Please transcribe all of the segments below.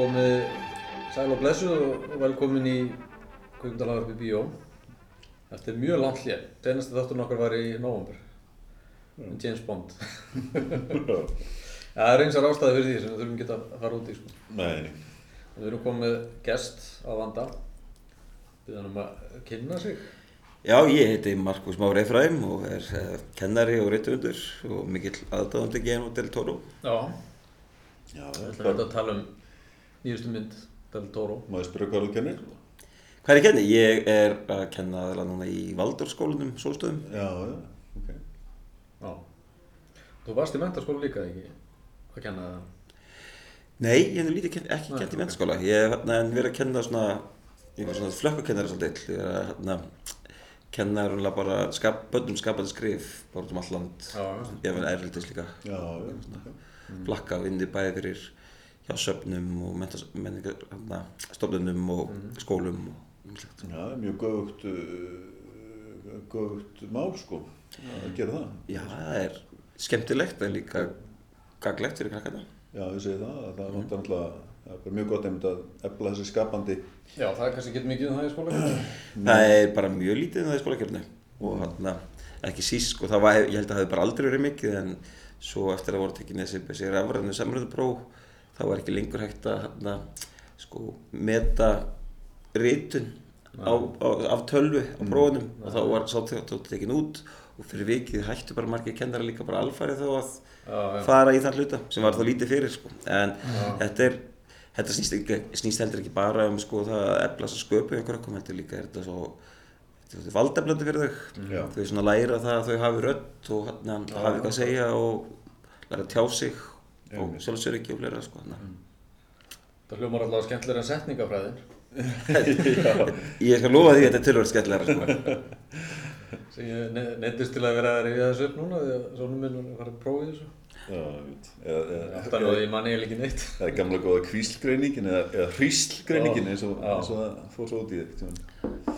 komið sæl og blessu og velkomin í Kvíkmyndalagarpi Bíó. Eftir mjög langt hlið. Senasti þátturinn okkar var í nóvambur. Mm. James Bond. ja, það er eins og ástæði fyrir því sem við þurfum ekki að fara út í. Sko. Nei. Við erum komið gest á vanda. Við erum að kynna sig. Já, ég heiti Markus Már Eifræm og er uh, kennari og reytuundur og mikill aðdáðandi Guillermo del Toro. Já. Já, Við ætlum að tala um nýjustu mynd Del Toro. Má ég spyrja hvað þú kennir? Hvað er ég kenni? Ég er að kenna aðeins núna í Valdórskólanum, Sólstöðum. Já, já, ok. Já. Þú varst í mentaskóla líka ekki að kenna það? Nei, ég hef lítið kennt, ekki kennt í ok. mennskóla. Ég hef hérna, verið að kenna svona, ég var svona flökkakennari svolítið. Ég er að hérna, kenna rúnlega bara skap, bönnum skapandi skrif, bara út um all land. Já, já. Ég hef erfildis líka. Já, já, ok. Flakka og inni bæði fyrir hjá söfnum og mentas, menningar, hérna, stofnunum og skólum og ýmislegt. Já, það er mjög göfugt, uh, göfugt mál, sko, að gera það. Já, það er skemmtilegt en líka gaglegt fyrir krakkarna. Já, ég segi það, að það vantar náttúrulega, það er bara mjög gott einmitt að efla þessi skapandi. Já, það er kannski ekki mikið um það í skóla. Það er bara mjög lítið en það í skólakefni og hérna ekki síst sko, það var, ég held að það hefði bara aldrei verið mikið en svo eftir að voru tekinni þessi, þessi rafræðinu samröðupróf þá var ekki lengur hægt að hérna, sko, meta á, af tölvu á prófunum. og þá var sá þjóttu tekin út. Og fyrir vikið hættu bara margir kennara líka bara alfarið þá að Já, já. fara í þann hluta sem var þá lítið fyrir sko. en þetta er þetta snýst, ekki, snýst heldur ekki bara um sko, það að efla þess að sköpu einhver okkur heldur líka er þetta svo þetta er valdeflandi fyrir þau. Já. þau svona læra það að þau hafi rödd og hérna, hafi eitthvað að segja og læra að tjá sig og Einmitt. sjálfsöryggi og fleira sko, hérna. Það hljómar alltaf skemmtilega en setningafræðin. ég skal lofa því að þetta er tölvöld skemmtilega sko. Sem ég ne- neyddist til að vera að rifja þessu upp núna því að sónum minn var að fara að prófa þessu. Já, ég veit. Eða, eða, Alltaf náðu ég manni eiginlega ekki neitt. Það er gamla góða kvíslgreiningin eða, eða hríslgreiningin Já, eins og, það fór svo út í þetta.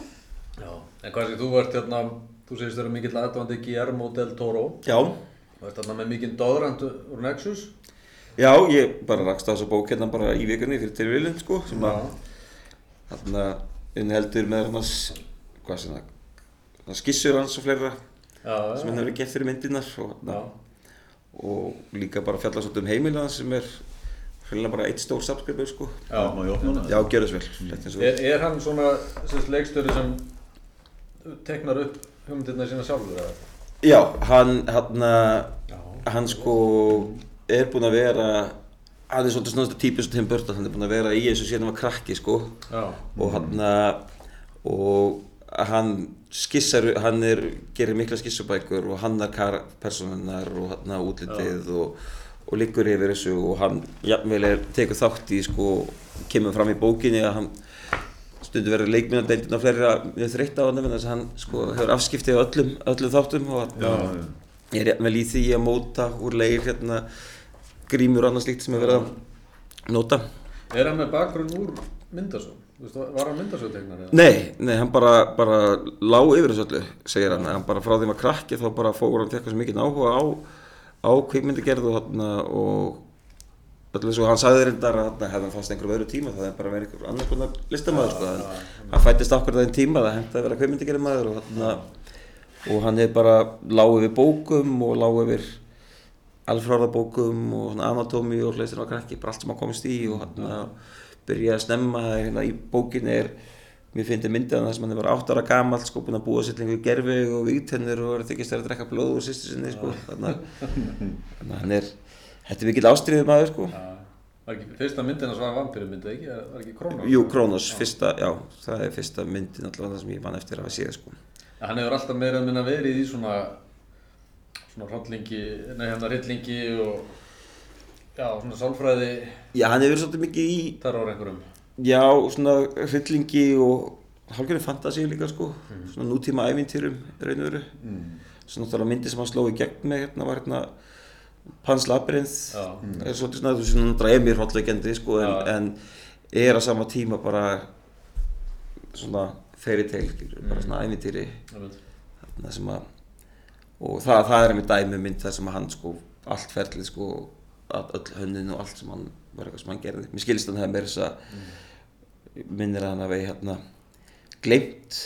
Já. En hvað sé, þú ert hérna, þú segist vera mikill aðdóðandi Guillermo del Toro. já, Þú ert hérna með mikinn dóðrand úr Nexus. Já, ég bara rakst á þessa bók hérna bara í vikunni fyrir tilvílinn sko, sem að þarna innheldur með hann hvað sem það skissur hans og fleira Já, sem hann hefur gert fyrir myndirnar og, þarna, og líka bara fjalla svolítið um heimilina sem er hreinlega bara eitt stór subscriber sko. Já. Má ég opna hana? Já, gjör þess vel. Og- Er, er hann svona sérst, leikstöri sem teknar upp hugmyndirna sína sjálfur eða? Já, hann, hann, Já. hann sko er búinn að vera, hann er svolítið svona típus og Tim Burton, hann er búinn að vera í þessu síðan hann var krakki sko. Já. og hann, og hann skissar, hann er, gerir mikla skissubækur og hann er personunnar og hann er útlitið og, og liggur yfir þessu og hann jafnvel er, tekur þátt í sko, kemur fram í bókinni að hann stundur verður leikminnadeildin og fleira mjög þreytt á hann þess að hann sko, hefur afskiptið öllum, öllum þáttum og hann er jafnvel í því að móta úr leir hérna, grímur og annað slíkt sem er verið að nota Er hann með bakgrunn úr myndasög? Var hann myndasögtegnar eða? Nei, nei, hann bara, bara lá yfir þessu öllu, segir hann, hann bara frá því maður krakki þá bara fór hann tekka svo mikið áhuga á, á kvikmyndagerð og, og öllu svo, hann sagði reyndar að hefði hann fast einhverjum öðru tíma, það er bara verið einhver annars konar listamæður, sko, en hann fættist okkur það einn tíma, það hefði að vera kvikmyndagerð maður og, og hann hefði bara lág yfir bókum og lág yfir alfráðabókum og anatómi og hlæstir á krakki, bara allt sem hann komist í og hann byrjaði að snemma hérna, í bókinni er mér finnst þið myndið að það sem hann var átt ára gamall sko, búinn að búa sér lengur gerfi og vígtennur og að þykist þær að drekka blóð úr sýstu sinni sko, þannig að þannig að hann er þetta er mikill ástriðið maður sko Já. Var ekki fyrsta myndin að svara vampýrumyndu, ekki? Var ekki Kronos? Jú, Kronos, fyrsta, já, það er fyrsta myndin allavega það sem ég vann eftir að hafa séð sko Hann hefur alltaf meira að minna verið í svona svona hrallingi, nei hérna hryllingi og já, svona sálfræði. Já, hann hefur verið svolítið mikið í þar ára einhverjum. Já, svona hryllingi og hálfgerði fantasi líka sko, svona nútíma ævintýrum og veru. Svona náttúrulega myndi sem hann sló í gegn með hérna var hérna Pans Labyrinth, Já. er svolítið svona, þú veist, hann dræði mér hróttleikendi sko, en, en er á sama tíma bara svona fairy tale, bara svona ævintýri. Þarna sem að, og það, það er með dæmi mynd þar sem hann sko, allt ferlið sko, öll hönnin og allt sem hann var eitthvað sem hann gerði. Mér skilst hann hefði meira þess að minnir að hann hafi hérna gleimt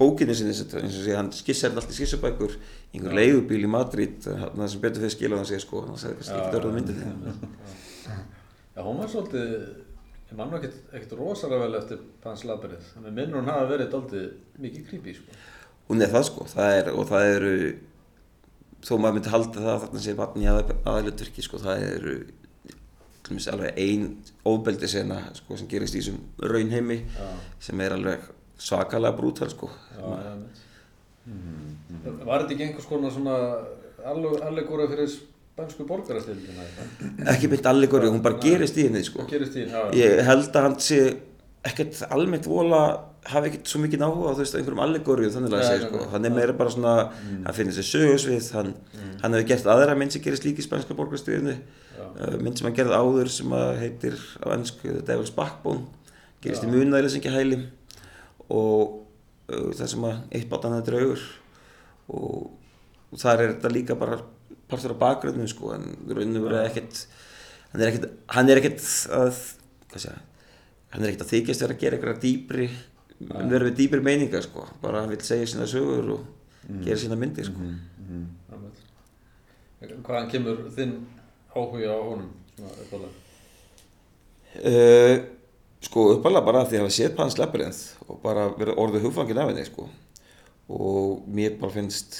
bókinu sinni eins og sé hann alltaf skissabækur í einhver leigubíl í Madrid þarna sem betur fyrir skil á hann segja sko hann sagði kannski ekki dörðu myndið Já, hún var svolítið, ég mann ekkert, ekkert rosalega vel eftir Pans Labyrinth, þannig minnur hún hafa verið daldið mikið creepy, sko. Hún er það sko. Það er, og það eru þó maður myndi halda það að þarna sé barni aðalega turki sko það eru alveg ein ofbeldi sena sko sem gerist í þessum raunheimi Já, sem er alveg svakalega brútal sko. Já, já, mitt. Var þetta ekki einhvers konar svona allegóra fyrir spænsku borgarastildina ekki beint allegori, hún bara gerist í henni sko. Gerist í, já, ég held að hann sé ekkert almennt vola hafi ekkert svo mikið áhuga á þú veist einhverjum allegóriu þannig að segja sko. hann er meira bara svona, hann finnir sér sögursvið hann, hann hefur gert aðra mynd sem gerist líka í spænska borgarstyrjunni Já. uh, mynd sem hann gerði áður sem að heitir á ennsku The Devil's Backbone gerist í munæðilega sem ekki hæli og uh, það sem að eitt bátan þetta draugur og, og þar er þetta líka bara partur af bakgröðnum sko en rauninu verið ekkert hann er ekkert er að hvað segja hann er ekkert að þykjast vera að gera eitthvað dýpri vera við dýpri meiningar sko. Bara vil segja sína sögur og gera sína myndir sko. Já, mitt. Hvaðan kemur þinn áhuga á honum, svona uppálega? uh, sko uppalega bara af því að hafa séð Pans Labyrinth og bara verið orðið hugfangin af henni sko. Og mér bara finnst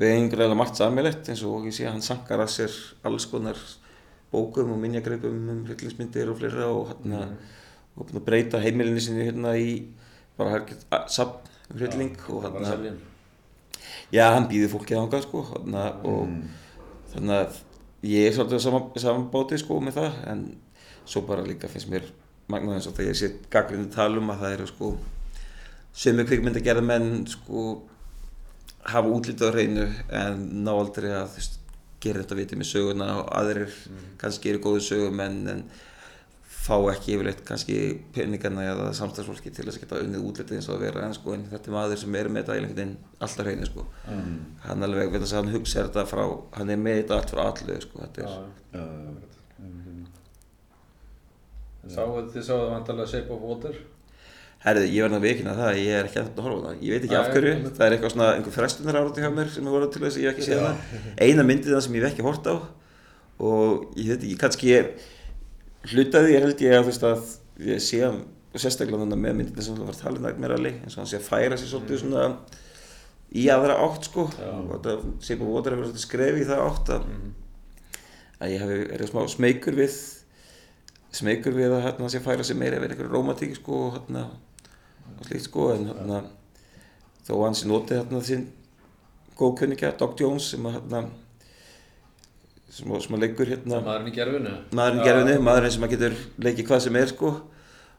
við einhverjulega margt sammeilegt eins og ég sé að hann sankar að sér alls konar bókum og minjagreipum um hryllingsmyndir og fleira og hann og búin að breyta heimilinni sinni hérna í bara sapn um hrylling og hann seljum. Já, hann býður fólkið ángað sko þarna, og þannig að ég er svolítið á sama, sama báti sko með það en svo bara líka finnst mér magnað eins og þegar ég sé gaggrindu tala um að það eru sko sömu kvikmynd að gera menn sko hafa útlítið á hreinu en ná aldrei að þú veist, gera þetta vitið með söguna og aðrir kannski eru góðu sögumenn en fá ekki yfirleitt kannski peningana eða samstagsfólki til þess að geta unnið útlitið eins og að vera en sko en þetta er maður sem er með þetta einhvern veginn alltaf hreinu sko. Hann alveg veit að hann hugsa þetta frá hann er með þetta allt frá allu sko þetta Já, er já. Já, já, Sáu, þið sáðu vantarlega Shape of Water? herrið ég verði að veikina það ég er ekki að horfa á það. Ég veit ekki af hverju. það er eitthvað svona einhver frestunar árátti hjá mér sem er voruð til þess að ég ekki séð það. Eina myndið það sem ég hef ekki hort á og ég veit ekki kannski er hlutaði ég held ég að þú veist að ég sé hann og sérstaklega þannig með myndið sem það var talið nægt meira alveg eins og hann sé að færa sér svolítið svona í aðra átt sko. Já. og þetta sé búið votar hefur svolítið skrefið í það átt að, að ég hef er smá smeykur við smeykur við að hérna sé að færa sér meira yfir einhverju rómatík sko og hérna og slíkt sko. En hérna þó að hann sé notið hérna þinn góðkunningja Doc Jones sem að hérna sem, að- sem að leikur hérna Maðurinn í gerfinu? maðurinn Já. gerfinni, maðurinn sem að getur leikið hvað sem er sko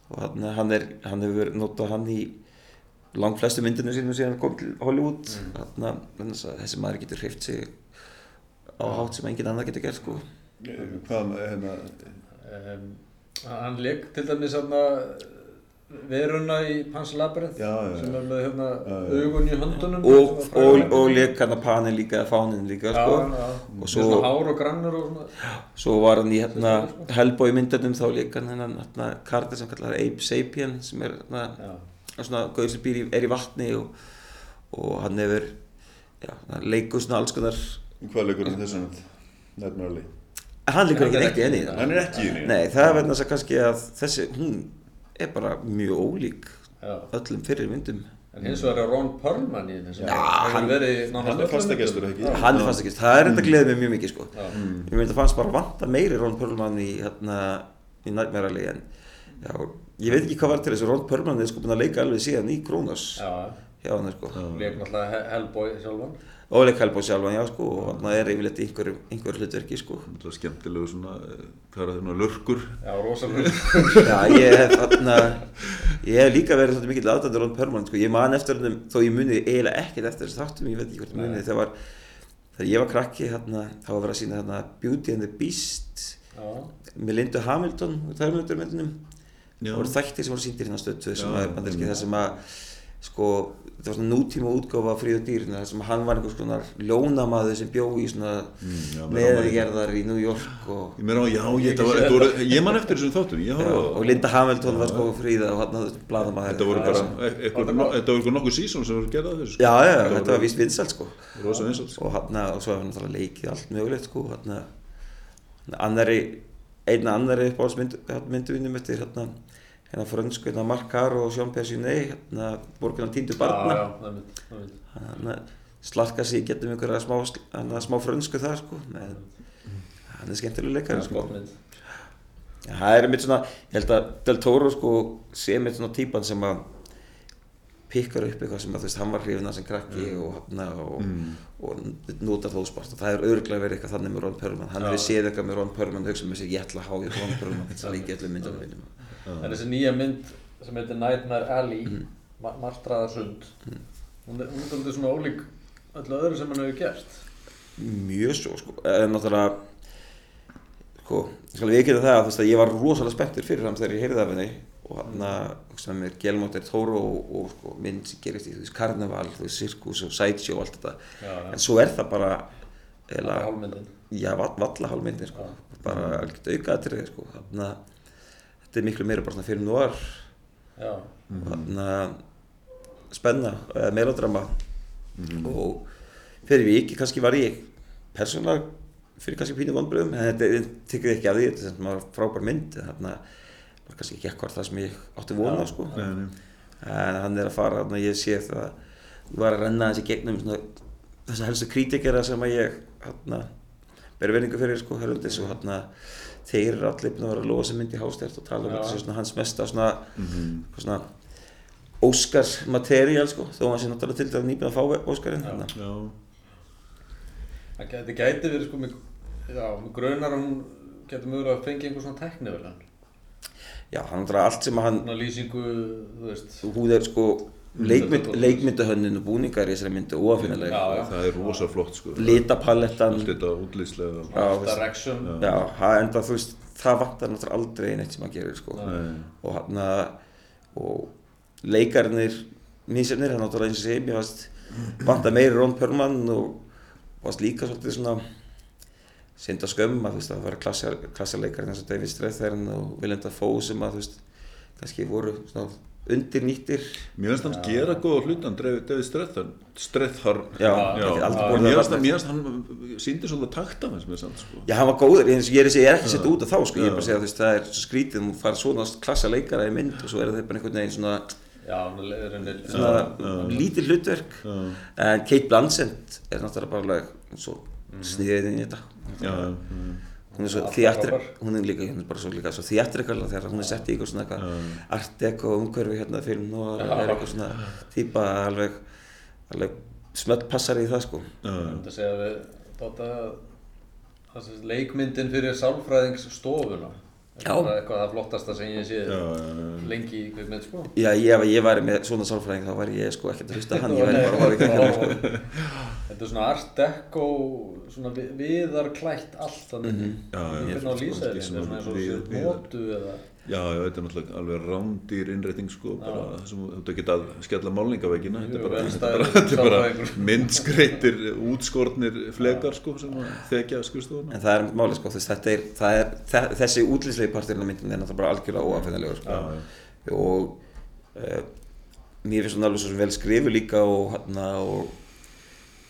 og hann, hann, er, hann hefur notað hann í langt flestu myndinu sínum síðan hann kom til Hollywood mm. hann, þessi maður getur hreift sig á hátt sem engin annar getur gert sko Hvað, hérna, Um, hann leik til dæmis hérna veruna í Pans Labyrinth sem er með hérna Já, já. augun í höndunum og, og, og leik hann að panin líka fánin líka já, sko. já. Og og svo- hár og grannur og svona. svo var hann í hérna Hellboy myndunum þá leik hann hérna karta sem kallar Ape Sapien sem er hérna svona gauður sem býr í, er í vatni og, og hann hefur leikur svona alls konar hvað leikur hann þessan nærmæli? hann leikur ekki neitt í það Hann er ekki í henni? Nei, það er verðan þess að kannski að þessi, hún er bara mjög ólík já. öllum fyrir myndum. en hins vegar er Ron Perlman í þessu Já, hann- hann er fastagestur. Hann er fast ekki, það er enda gleðið mér mjög mikið sko. Já. Ég myndi að fannst bara vanta meiri Ron Perlman í, hérna, í Nightmare Alley en já, ég veit ekki hvað var til þess að Ron Perlman er sko búinn að leika alveg síðan í Kronos já, hjá hann sko. leik náttúrulega He- Hellboy sjálfan. Og leik Hellboy sjálfan, já sko, og hann er yfirleitt í einhverju, einhverju hlutverki sko. Það er skemmtilegu svona, eh, hvað er það, svona lurkur. Já, rosalega Já, ég hef, þarna, ég hef líka verið svolítið mikill aðdæmdur Ron Perlman, sko, ég man eftir hennum, þó ég muni eiginlega ekkert eftir þessu þáttum, ég veit ekki hvort ég muni, þegar var, þegar ég var krakki, hérna, þá var verið að sína hérna Beauty and the Beast já, með Lindu Hamilton, Terminator myndunum, Já. það voru þættir sem voru sýndir hérna stöttu sem að einmitt. þar sem að sko, þetta var svona nútíma útgáfa fríð og dýr þar sem hann var einhvers konar ljónamaður sem bjó í svona Mm, meðgerðar í New York og, Ég meina, já, ég, var, ég man eftir þessum þáttum, ég já, á og. Linda Hamilton var sko fríða og hann blaðamaður Þetta voru bara, e- þetta voru nokkuð sísón sem voru gerðað þessu. sko. Já, já, þetta var víst vinsælt sko sko. og hann og svo hefur hann náttúrulega leikið allt mögulegt sko hann annari einna annari uppáhaldsmynduvinnum eftir hérna hérna frönsku hérna Mark Caro og Jean Perssonet hérna borgina tíndu barna Já, já, það er mynd, það er hann slarka sig getum einhverja smá, hana, smá frönsku þar sko með, hann er skemmtilega Það leikari er sko. gott mynd. Já, það er mitt svona, ég held að Del Toro sko sé mitt svona típan sem að pikkar upp eitthvað sem að þú veist, hann var hrifin að sem krakki og hann og, og notar þó spart og það er örgulega verið eitthvað þannig með Ron Perlman. Hann hefur séð eitthvað með Ron Perlman og hugsað með sig ég ætla að há ég Ron Perlman þetta líka í öllum myndunum mínum En þessi nýja mynd sem heitir Nightmare Alley, mm. Marstraðarsund, er hún er svolítið svona ólík öllu öðru sem hann hefur gert. mjög svo sko. En náttúrulega sko, ég skal ekki það að að ég var rosalega spenntur fyrir hann þegar ég heyrði af henni og hann mér, Guillermo del Toro og, og sko, mynd sem gerist í, þú veist, karneval, þú veist, sirkus og sideshow og allt þetta. Já, já. en svo er það bara er eða, já, valla hálfmyndin sko, bara algjört aukaðatrið sko, þannig að þetta er miklu meira bara svona fyrir núar Já, og þannig að spenna, eða melodrama. Og fyrir viki kannski var ég persónulega fyrir kannski pínu vonbröðum en þetta tekur ekki af því, þetta er sem var frábær mynd þannig að var kannski ekki ekkert það sem ég átti vona Já. sko. Nei, nei. en hann er að fara, þannig að ég sé það ég var að renna þessi gegnum svona, þessa helstu kritikera sem að ég hérna, ber verðingu fyrir sko, herrundis og hérna þeir eru allir búin að vera að lofa sem mynd í hástert og tala um þetta sé svona hans mesta svona, eitthvað svona Óskars materiál sko, þó hann sé náttúrulega til dæmis nýbúin að fá Óskarinn hérna. Já, það gæti, gæti verið sko, mig grunar að hún getur mögulega að fengja einhver svona teknivel Já, hann náttúrulega allt sem að hann, Svona lýsingu, þú veist. hún er sko leikmynd, og búningar í þessari myndu óafinnileg Já, já. það er rosa flott, sko. litapalettan Allt þetta útlýslega. Já, veist. Direction. Já, það enda þú veist, það vantar náttúrulega aldrei neitt sem hann gerir sko. Nei. og hann og leikarnir mísefnir, hann náttúrulega eins og sé mér fannst vantar meiri Ron Perlman og fannst líka svolítið svona synd og skömm að þú veist að það var klassarleikarinn eins og David Strathairn og Willem Dafoe sem að þú veist kannski voru svona undirnýttir. Mér finnst hann gera góða Já, ekki aldrei já. borðið Mér að finnst hann, hann síndi svolítið takt af hans með samt, sko. Já, hann var góður, eins og ég er, að ég er ekki að setja út af þá, sko, ég er bara að segja, veist, það er svo skrítið, þú fara svona klassa leikara í mynd og svo er það bara einhvern veginn svona, Já, hún leiðurinnir. svona lítið hlutverk, Já, en Kate Blanchett er náttúrulega bara alveg svo sniðið inn í þetta. já, já. Hún er svo frábær. hún er líka, hún er bara svo líka svo þjáttrikala þegar hún er sett í eitthvað svona eitthvað art deco umhverfi hérna film og Já. er eitthvað svona típa alveg, alveg smöll passar í það, sko. Ég myndi að segja við Dóta að þessi leikmyndin fyrir sálfræðingsstofuna er Já. bara eitthvað það flottasta sem ég sé já, já. lengi í kveikmynd sko Já, ég, ef ég væri með svona sálfræðing þá væri ég sko ekkert að hlusta á hann, ég væri bara að í kringum, sko. Þetta er svona art deco svona vi- viðarklætt allt þannig Já, já. hvernig á lýsa Ekki þetta svona er svona eins og sér notu eða Já, já, þetta er náttúrulega alveg rándýr innrétting sko, bara það sem þú ert ekki að skella málningaveggina, þetta er bara, er bara, er myndskreitir, útskornir flekar sko, sem að þekja skrifstofuna. En það er máli sko, þess, þetta er, það er, þe- þessi útlýslegi parturinn af myndinni er náttúrulega bara algjörlega óafinnilegur sko. Já, og uh, mér finnst hún alveg svo vel skrifu líka og hann og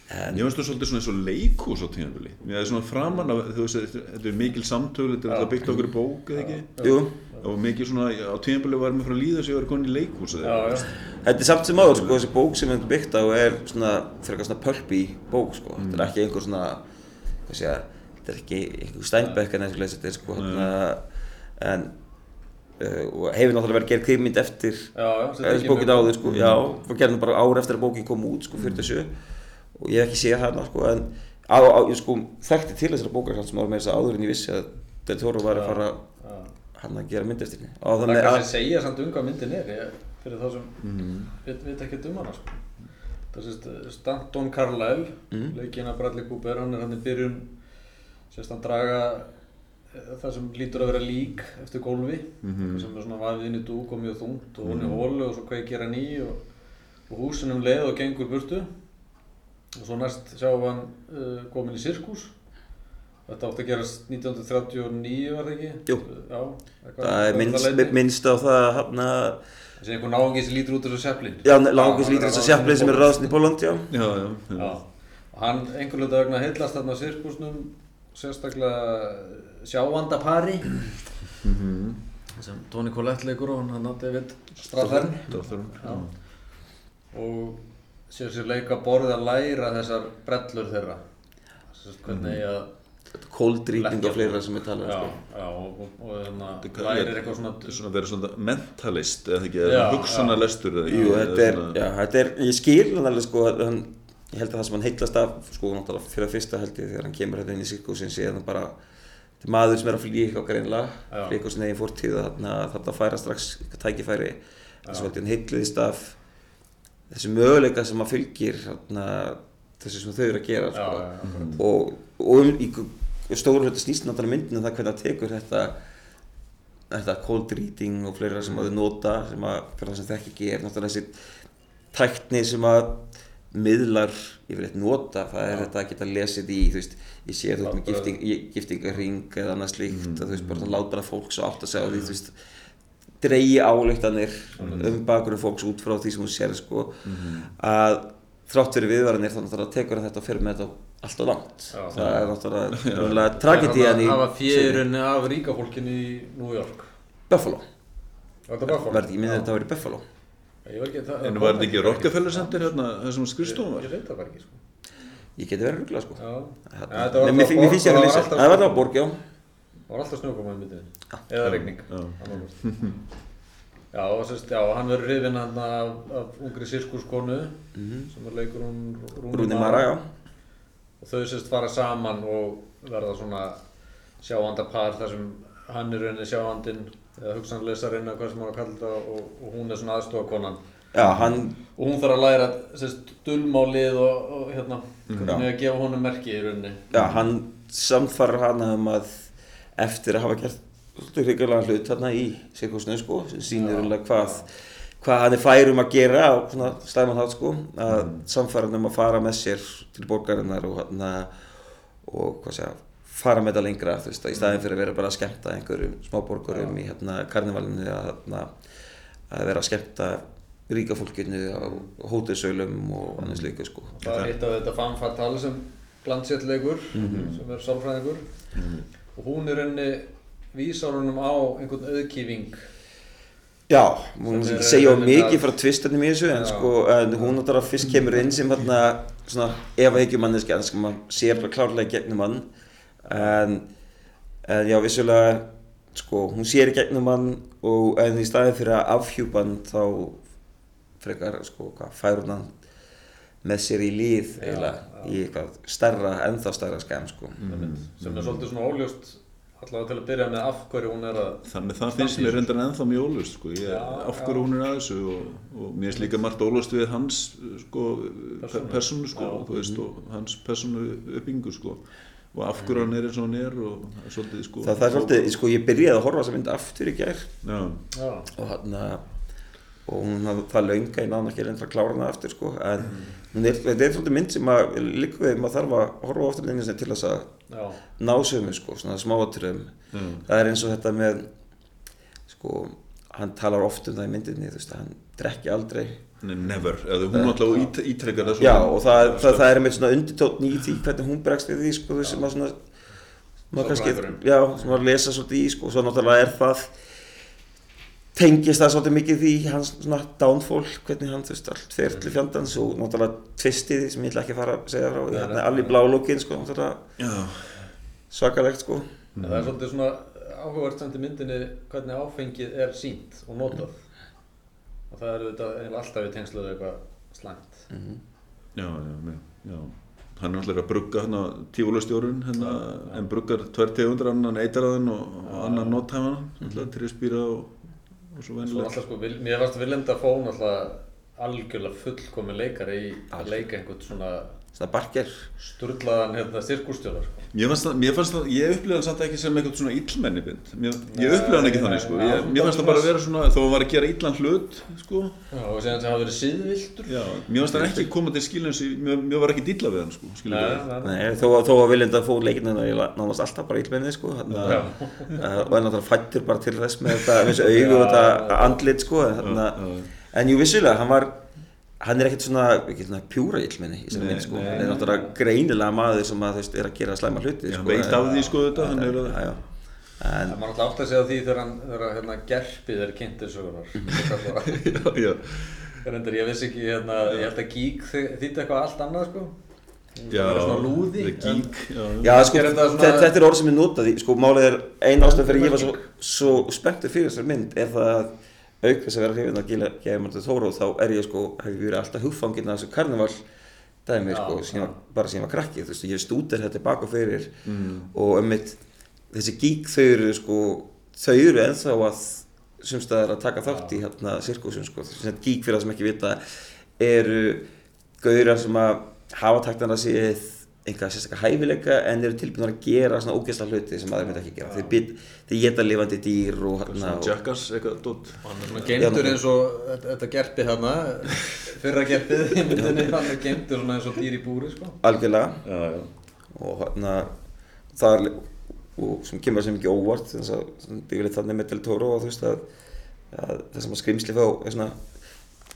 en, Ég finnst það svolítið svona eins og leikhús á tímafili. Mér er svona framan af, þú veist, þetta er mikil samtölu, þetta er alltaf byggt á okkur bók, eða ekki? jú, Og mikil svona, á tímafili var mér frá að líða sem ég var komin í leikhús, eða Já, eitthvað. já, þetta er samt sem áður sko, þessi bók sem er byggt á er svona frekar svona pulpy bók sko, þetta er ekki einhver svona hvað sé þetta er ekki einhver Steinbeck en þessu leys, þetta er sko hann en uh, og hefur náttúrulega verið gerð krimynd eftir bókin mjög- áður sko, já, og gerðum bara ár eftir að bókin kom út sko, 47 og ég hef ekki séð hana sko, en á, á, ég sko þekkti til þessara bókar sem áður með þess að áður en ég vissi að Del Toro var að fara. Hann að gera mynd eftir henni og Það þannig er að kannski að segja samt um hvað myndin er ég, fyrir þá sem veit, veit ekki um hana sko. Það sést Stanton Carlyle mm. leikinn af Bradley Cooper hann er hann í byrjun. Sést hann draga eh, það sem lítur að vera lík eftir gólfi sem er svona vafið inn í dúk og mjög þungt og hún í hólu og svo kveikir hann í og og húsinum leið og gengur burtu. Og svo næst sjáum við hann uh, komin í sirkus þetta átti að gerast 1939 var það ekki? Jú. Já, Það er minnst, minnst á það að Þessi einhver náungi sem lítur út þessu seplin Já, langast lítur þess að sjaplið sem er ráðsinn í Póland, já. Já, já, já. Já, og hann einhvern veginn vegna heillast þarna á sirkusnum sérstaklega sjáandapari sem Toni Collette leikur og hann hann David Strathern Dótturinn. Já. og sér sér leika borðið að læra þessar brellur þeirra Sérst, hvernig eigi að Kóldrýting og fleira sem við tala um, já, sko. já, og, og, og þannig Þetta lærir er- eitthvað svona Þetta er svona að vera svona mentalist eða ekki, eða hugsanalestur eða Jú, þetta er, svona- já, þetta er, ég skil hann alveg sko, að hann, ég held að það sem hann heitlast af, sko, náttúrulega fyrir að fyrsta held ég þegar hann kemur hérna inn í sirkusin síðan bara, þetta er maður sem er að flýja eitthvað greinlega, flýja eitthvað sinni eigin fórtíð og þarna þetta færa strax eitthvað tækifæri, þess að hann heitliðist af þessi möguleika sem að fylgir þarna, þessu sem þau eru að gera, já, sko, já, já, og, og um, í stóru hluti snýst náttúrulega myndinu það hvernig það tekur þetta þetta cold reading og fleira sem að þau nota sem að fyrir það sem þekki ekki er náttúrulega þessi tækni sem að miðlar yfirleitt nota. Það er þetta að geta lesið í þú veist, ég sé þú veist með gifting, giftingarring eða annað slíkt að þú veist bara láta bara fólk svo átt að segja því þú veist dreigi álíktanir um bakurum fólks út frá því sem þú sér sko. Að þrátt fyrir viðvaranir þá náttúrulega tekur þetta og fyrir með þetta allt og langt. Já. það er náttúrulega tragedían í Það var fjörunni af ríka fólkinu í New York. Buffalo. Var þetta Buffalo? verði ekki þetta að vera í Buffalo? Ég var ekki, það, En var þetta ekki Rockefeller Center hérna, það sem skrifstofum Ég var? veit það bara ekki sko. Ég geti verið ruggla sko. Já, Ja, þetta var Nei, mér alltaf finnst ég að lýsa það var var alltaf borg já. Það var alltaf snjókoma í myndinni. Eða regning Já. sérst, já, hann verður hrifinn hann af, af ungri sirkuskonu sem er leikur hún. Rúni Mara og þau sérst fara saman og verða svona sjáandapar þar sem hann er rauninni sjáandinn eða hugsanleysarinn eða hvað sem maður að kalla þetta og, og hún er svona aðstofakonan já hann og hún þarf að læra sérst, dulmálið og, og hérna hvernig að gefa honum merki í rauninni já hann samfarar hana um að eftir að hafa gert svolítið hryggjulega hlut þarna í sirkusinu sko sem sýnir alveg hvað hvað hann er færum að gera á svona stæman hátt sko að samfara hann um að fara með sér til borgarinnar og hann og hvað segja fara með þetta lengra þú veist að í staðin fyrir að vera bara að skemmta einhverjum smáborgurum í hérna karnivalinu að, hérna, að vera að skemmta ríka fólkinu á hótelsölum og annars líka sko. Það er hitt af þetta fan fatale sem glanséttleikur sem er sálfræðingur. Og hún er rauninni vísar honum á einhvern auðkýfing Já, Sem er- segja á mikið frá tvistunum í þessu en, Já. sko, en hún náttúrulega fyrst kemur inn sem hérna, svona manneski en sko, maður sér bara klárlega gegnum hann en, en já, vissulega sko, hún sér gegnum hann og en í staðin fyrir að afhjúpa hann þá frekar, sko, hvað, fær hún hann með sér í líð eiginlega í eitthvað stærra, ennþá stærra skæm sko. sem er svolítið svona óljóst allavega til að byrja með af hverju hún er að Þannig það finnst mér reyndar ennþá mjög ólust sko. ég, Já, af hverju hún er að þessu og, og mér finnst líka margt ólust við hans sko, Persónu. persónu sko, Já. veist, og hans persónu uppbyggingu sko. og af hverju hann er eins og hann er og er svolítið sko, það, það er svolítið, sko, ég byrjaði að horfa þessa mynd aftur í gær Já, já, og hann og hún hafði það launga ég náðan ekki reyndra að klára hana aftur sko. En hún er, þetta er svolítið mynd sem að líka við maður þarf að horfa ofta inn í til þess að ná sömu sko, svona smáatriðum Já. það er eins og þetta með sko, hann talar oft um það í myndinni þú veist, hann drekki aldrei. Never, eða hún alltaf ít, ítrekkar það já og það, það, það er með svona undirtótn í því hvernig hún bregst við því sko, sem að svona maður kannski, Sálfræðingurinn. já, sem að lesa svolítið í sko, og svo náttúrulega er það tengist það svolítið mikið því hans svona downfall, hvernig hann þú veist allt fer til fjandans og náttúrulega tvistið sem ég ætla ekki að fara að segja frá hérna nei. er allir blálókin sko, náttúrulega. Já, svakalegt sko. En það er svolítið svona áhugavert samt í myndinni hvernig áfengið er sínt og notað. Og það er auðvitað eiginlega alltaf í tengslu við eitthvað slæmt. Já, já, já, já. Hann er alltaf að brugga hérna tífólastjórun hérna, en bruggar tvær tegundur, annan eitaraðan og, og annan nothæman, alltaf trispýra og, og svo alltaf sko, mér varst Willem Dafoe alltaf algjörlega fullkomin leikari í að leika einhvern svona Sturlaðan hérna styrkustjólar sko. Mér fannst það, mér fannst það, ég upplifði hann samt ekki sem eitthvað svona illmenni bind. Mér, ég upplifði hann ekki þannig, sko. Ég, mér fannst það bara að vera svona, þó að hann var að gera illan hlut, sko. Já, og séðan það hafa verið síðvildur. Já, mér fannst það ekki koma til skilins, mér, mér var ekki dilla við hann, sko. Skilur Nei, við. nei, nei. Nei, þó, þó að Viljanda fór leikinn en það er nánast alltaf bara illmenni sko, þannig að uh, og er náttúrulega fættur bara til þess með þetta með þessu augu og þetta andlit sko, þannig að en jú vissulega, hann var hann er ekkert svona, ekki svona pjúra illmenni í þessari Nei, mynd sko, nei, hann er náttúrulega greinilega maður sem að þú veist er að gera slæma hluti sko, hann veit af því, sko, þetta, hann er að- já, já. en Það maður alltaf átt að segja því þegar hann, þegar hérna gerpið er kynntir sögunar. Já, já. Reyndar, ég vissi ekki, hérna, ég held að gík þýtti eitthvað allt annað, sko. Já, Það er svona lúði. Geek, já. Já, sko, þetta svona- er orð sem er notað í, sko, málið er ein ástæð fyrir ég var svo, svo spenntur fyrir þessar mynd er það að auk þess að vera hrifin að gila Gæðimandur Þóró þá er ég sko, hef ég verið alltaf hugfanginn af þessu karneval dæmi, Já, sko, sem ég, var- bara sem ég var krakki, þú veist, ég hef stúdir þetta bak og fyrir. Mm. og um mitt, þessi gík þau eru sko, þau eru ennþá að sumstaðar að taka þátt í hérna sirkusum, sko, þessi gík fyrir það sem ekki vita eru gaurar sem að hafa taktan að einhvað sérstaklega hæfileika en eru tilbúinir að gera svona ógeðslega hluti sem aðeins myndi ekki gera. Þeir, bit, þeir geta lifandi dýr og hérna Svona og, Jackass, eitthvað dótt. Hann er svona geimtur eins og þetta, gerpið þarna, fyrra gerpið í myndinni, hann er geimtur svona eins og dýr í búri, sko. algjörlega Já, já. og hérna það er og sem kemur sem ekki óvart þess að byggjulegt þannig með Del Toro og þú veist að, að það sem að skrimsli fá er svona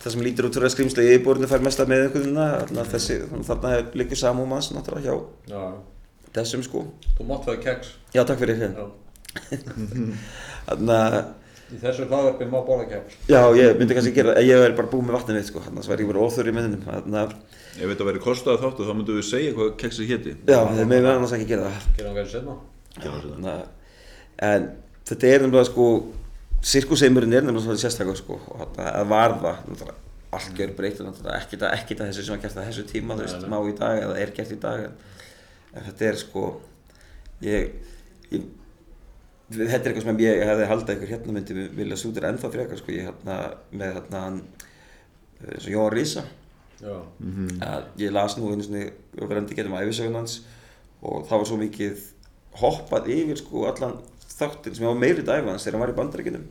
það sem lítur út fyrir að skrimsli í yfirborðinu fær mest að með einhvern þessi þannig að þarna liggur samúm hans náttúrulega hjá Já, þessum sko þú mátt það keks. já takk fyrir hérna þannig að Í þessu hlaðverfi má bóla keks. já ég myndi kannski gera ég er bara búið með vatnið mitt sko þannig að var ég verið óþur í myndinum þannig að Ef þetta væri kostað þáttu þá myndum við segja hvað keksið héti. já þeir með annars ekki gera það Gerum við þessu setna. Þannig að- en þetta er nefnilega sko sirkusheimurinn er nefnilega svona sérstaklega sko og þarna að varða náttúrulega algjör breytur náttúrulega ekkert að, ekkert að þessu sem var gert að þessu tíma þú veist má í dag eða er gert í dag en, en þetta er sko ég, ég þetta er eitthvað sem ég hefði haldið einhver hérna myndi vilja sútur ennþá frekar sko ég hérna með hérna hann eins og Jón Rísa Já. að ég las nú einu svona verandi getum æfisögun hans og það var svo mikið hoppað yfir sko allan þáttin sem var meiri dæfa hans þegar hann var í bandarækjunum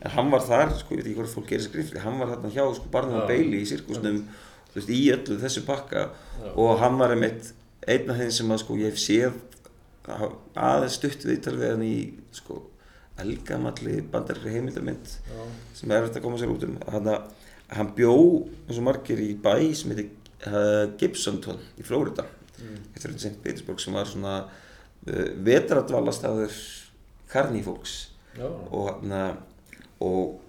en hann var þar, sko, ég veit ekki hvort fólk gerir sér skrifli hann var þarna hjá sko Barnum og Bailey í sirkusnum, þú veist, í öllu þessu pakka. Og hann var einmitt einn af þeim sem að sko ég hef séð aðeins stutt viðtal við hann í sko elgamalli bandarækri heimildamind sem er eftir að koma sér út um. Hann, hann bjó eins og margir í bæ sem heitir uh, Gibsonton í Flórida mm. eftir St. Petersburg sem var svona uh, vetradvalastæður karnífólks Já. og hann og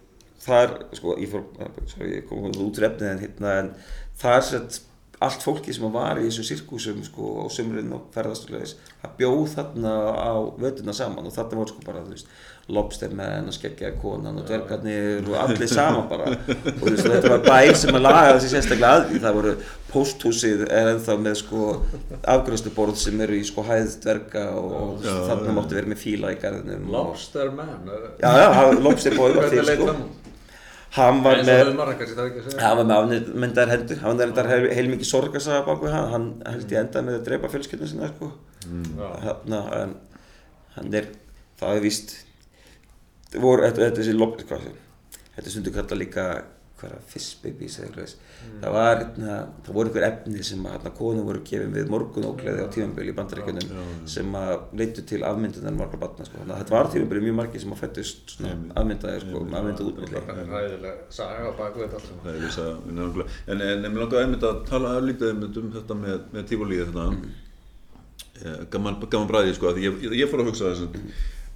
þar, sko, ég fór sorry, ég kom út úr efnið en hérna en þar sett allt fólki sem var í þessum sirkusum sko á sömurinn og ferðastulegis það bjóð þarna á vötuna saman og þarna voru sko bara, þú veist lobstermenn og skeggjaði konan og dvergarnir og allir saman bara. Og þú veist þetta var bær sem að laga þessi sérstaklega að því. Það voru pósthúsið er ennþá með sko afgröðsluborð sem eru í sko hæð dverga og, og þarna máttu vera með fíla í garðinum Lobster er- Já, já, Lobster Boy var til sko hann var með er. Hann var með afmyndar hendur Hann var með heil, heilmikið sorgarsaga bak við hann Hann held ég endaði með að drepa fjölskyldun sinna sko. Já. Hanna, en hann er Það er víst voru, þetta, þetta, þessi lob, hvað, þetta er stundu kalla líka er Fish Babies eða eitthvað þess. það var hérna, það voru einhver efni sem að hérna, konum voru gefin við morgunógleði á tímambili í bandaríkjunum sem að leittu til afmyndunar margra batna sko. þannig að þetta var tímambili mjög margir sem að fættust afmyndaði sko, afmynduð útmyndli Það er ræðilega saga á baku þetta allt saman. Það er viss að vinna náttúrulega. En, en, mér langaði einmitt að tala einmitt um þetta með, með tífólíði þetta. Mm. Gaman, gaman bræði, sko, að ég, ég, ég fór að hugsa þessu.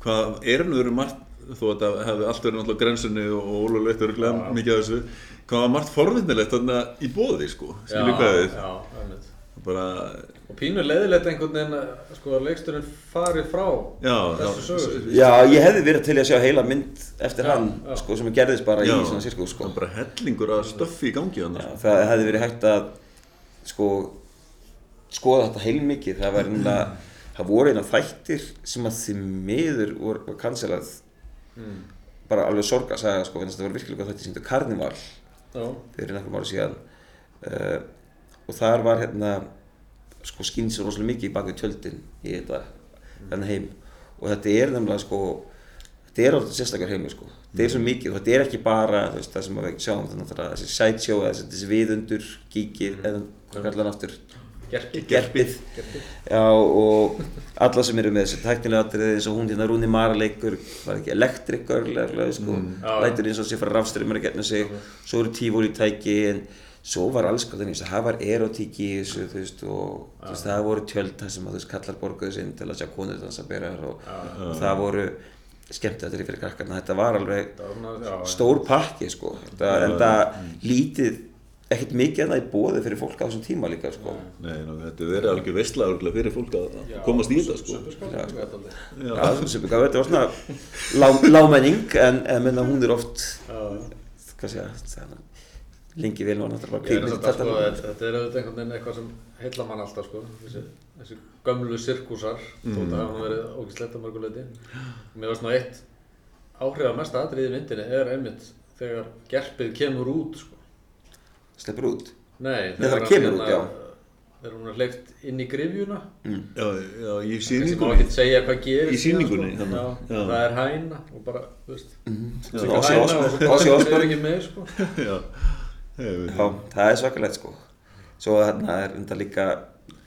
Hvað er nú verið margt, þó að þetta hefði allt verið náttúrulega grensunni og ólulegt og Já. mikið af þessu. Hvað var margt forvinnilegt þarna í bóði, sko. Skilju hvað þið. Já, einmitt. Bara, Og pínu leiðilegt einhvern veginn að sko, að leiksturinn fari frá já, þessu sögur. Já, ég hefði verið til að sjá heila mynd eftir Já, hann já. sko, sem gerðist bara Já. í svona sirkus sko. það bara hellingur að stöffi í gangi hann. Já, það hefði verið hægt að sko, skoða þetta heilmikið það var einhverja það voru eina þættir sem að því miður voru var cancelað Mm. bara alveg sorg að sagja sko, þetta voru virkilega þetta Karnival Já, fyrir nokkur ára síðan. Uh, og þar var hérna sko skýnst svo rosalega mikið í bak við tjöldin í þetta þennan heim. Og þetta er nefnilega sko þetta er alltaf sérstakar heimur sko. Þetta er svo mikið og þetta er ekki bara veist, það sem við sjáum þannig að þessi sideshow eða þessi- þessi viðundur, gíkir eða hvað kallar hann aftur Gerpi. gerpið. Já og alla sem eru með þessi tæknilega atriði eins og hún hérna Rúni Mara leikur var ekki electric girl eða sko, Já. lætur eins og sé fara rafstrymur að getna sig. Svo eru tífóli tæki en svo var alls hvað þannig það var erotík í þessu þú veist og þú veist, það voru tjöld þar sem að þú veist kallar borguðu sinn til að sjá konur dansa byrjar og, og það voru skemmt þetta fyrir krakkarna þetta var alveg var já, stór pakki sko. Þetta, en það lítið ekkert mikið en það í bóði fyrir fólk á þessum tíma líka sko Nei, ná, þetta verið algjör veistla örugglega fyrir fólk að að komast í þetta sko. Já, það þetta var svona lá, lámenning en, en hún er oft hvað sé að lengi vel og náttúrulega Ég er þetta, sko, þetta þetta, er auðvitað einhvern veginn eitthvað sem heilla mann alltaf sko, þessi, þessi gömlu sirkúsar, mm. þótt að hafa nú verið ógislegt að mörguleiti. Mér varst nú eitt áhrifamesta atriði í myndinni er einmitt þegar gerpið kemur út sko. Sleppur út Nei, Nei, það kemur út, já. Þegar hún er hleypt inn í grifjuna, Já, já, í gerist. Í þarna. sko. Já. Já, það er hæna og bara, þú veist, er og Osbourne ekki með sko. Já, það er svakalegt sko svo þarna er enda líka